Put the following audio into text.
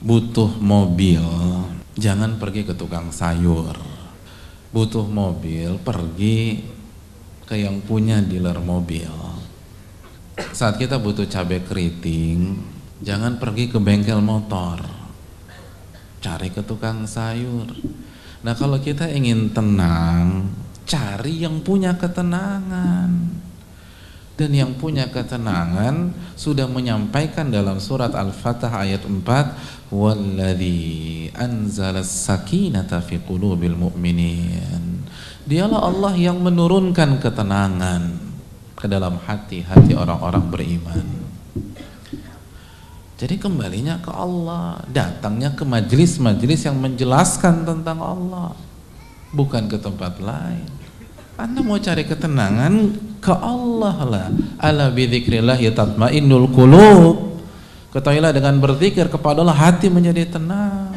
butuh mobil, jangan pergi ke tukang sayur. Butuh mobil, pergi ke yang punya dealer mobil. Saat kita butuh cabai keriting, jangan pergi ke bengkel motor. Cari ke tukang sayur. Nah, kalau kita ingin tenang, cari yang punya ketenangan dan yang punya ketenangan sudah menyampaikan dalam surat Al-Fatah ayat 4 walladzi anzala sakinata fi qulubil mu'minin. Dialah Allah yang menurunkan ketenangan ke dalam hati-hati orang-orang beriman. Jadi kembalinya ke Allah datangnya ke majelis-majelis yang menjelaskan tentang Allah bukan ke tempat lain. Anda mau cari ketenangan ke Allah lah. Ala bidzikrillah yatatmainnul qulub. Ketahuilah dengan berzikir kepada Allah hati menjadi tenang.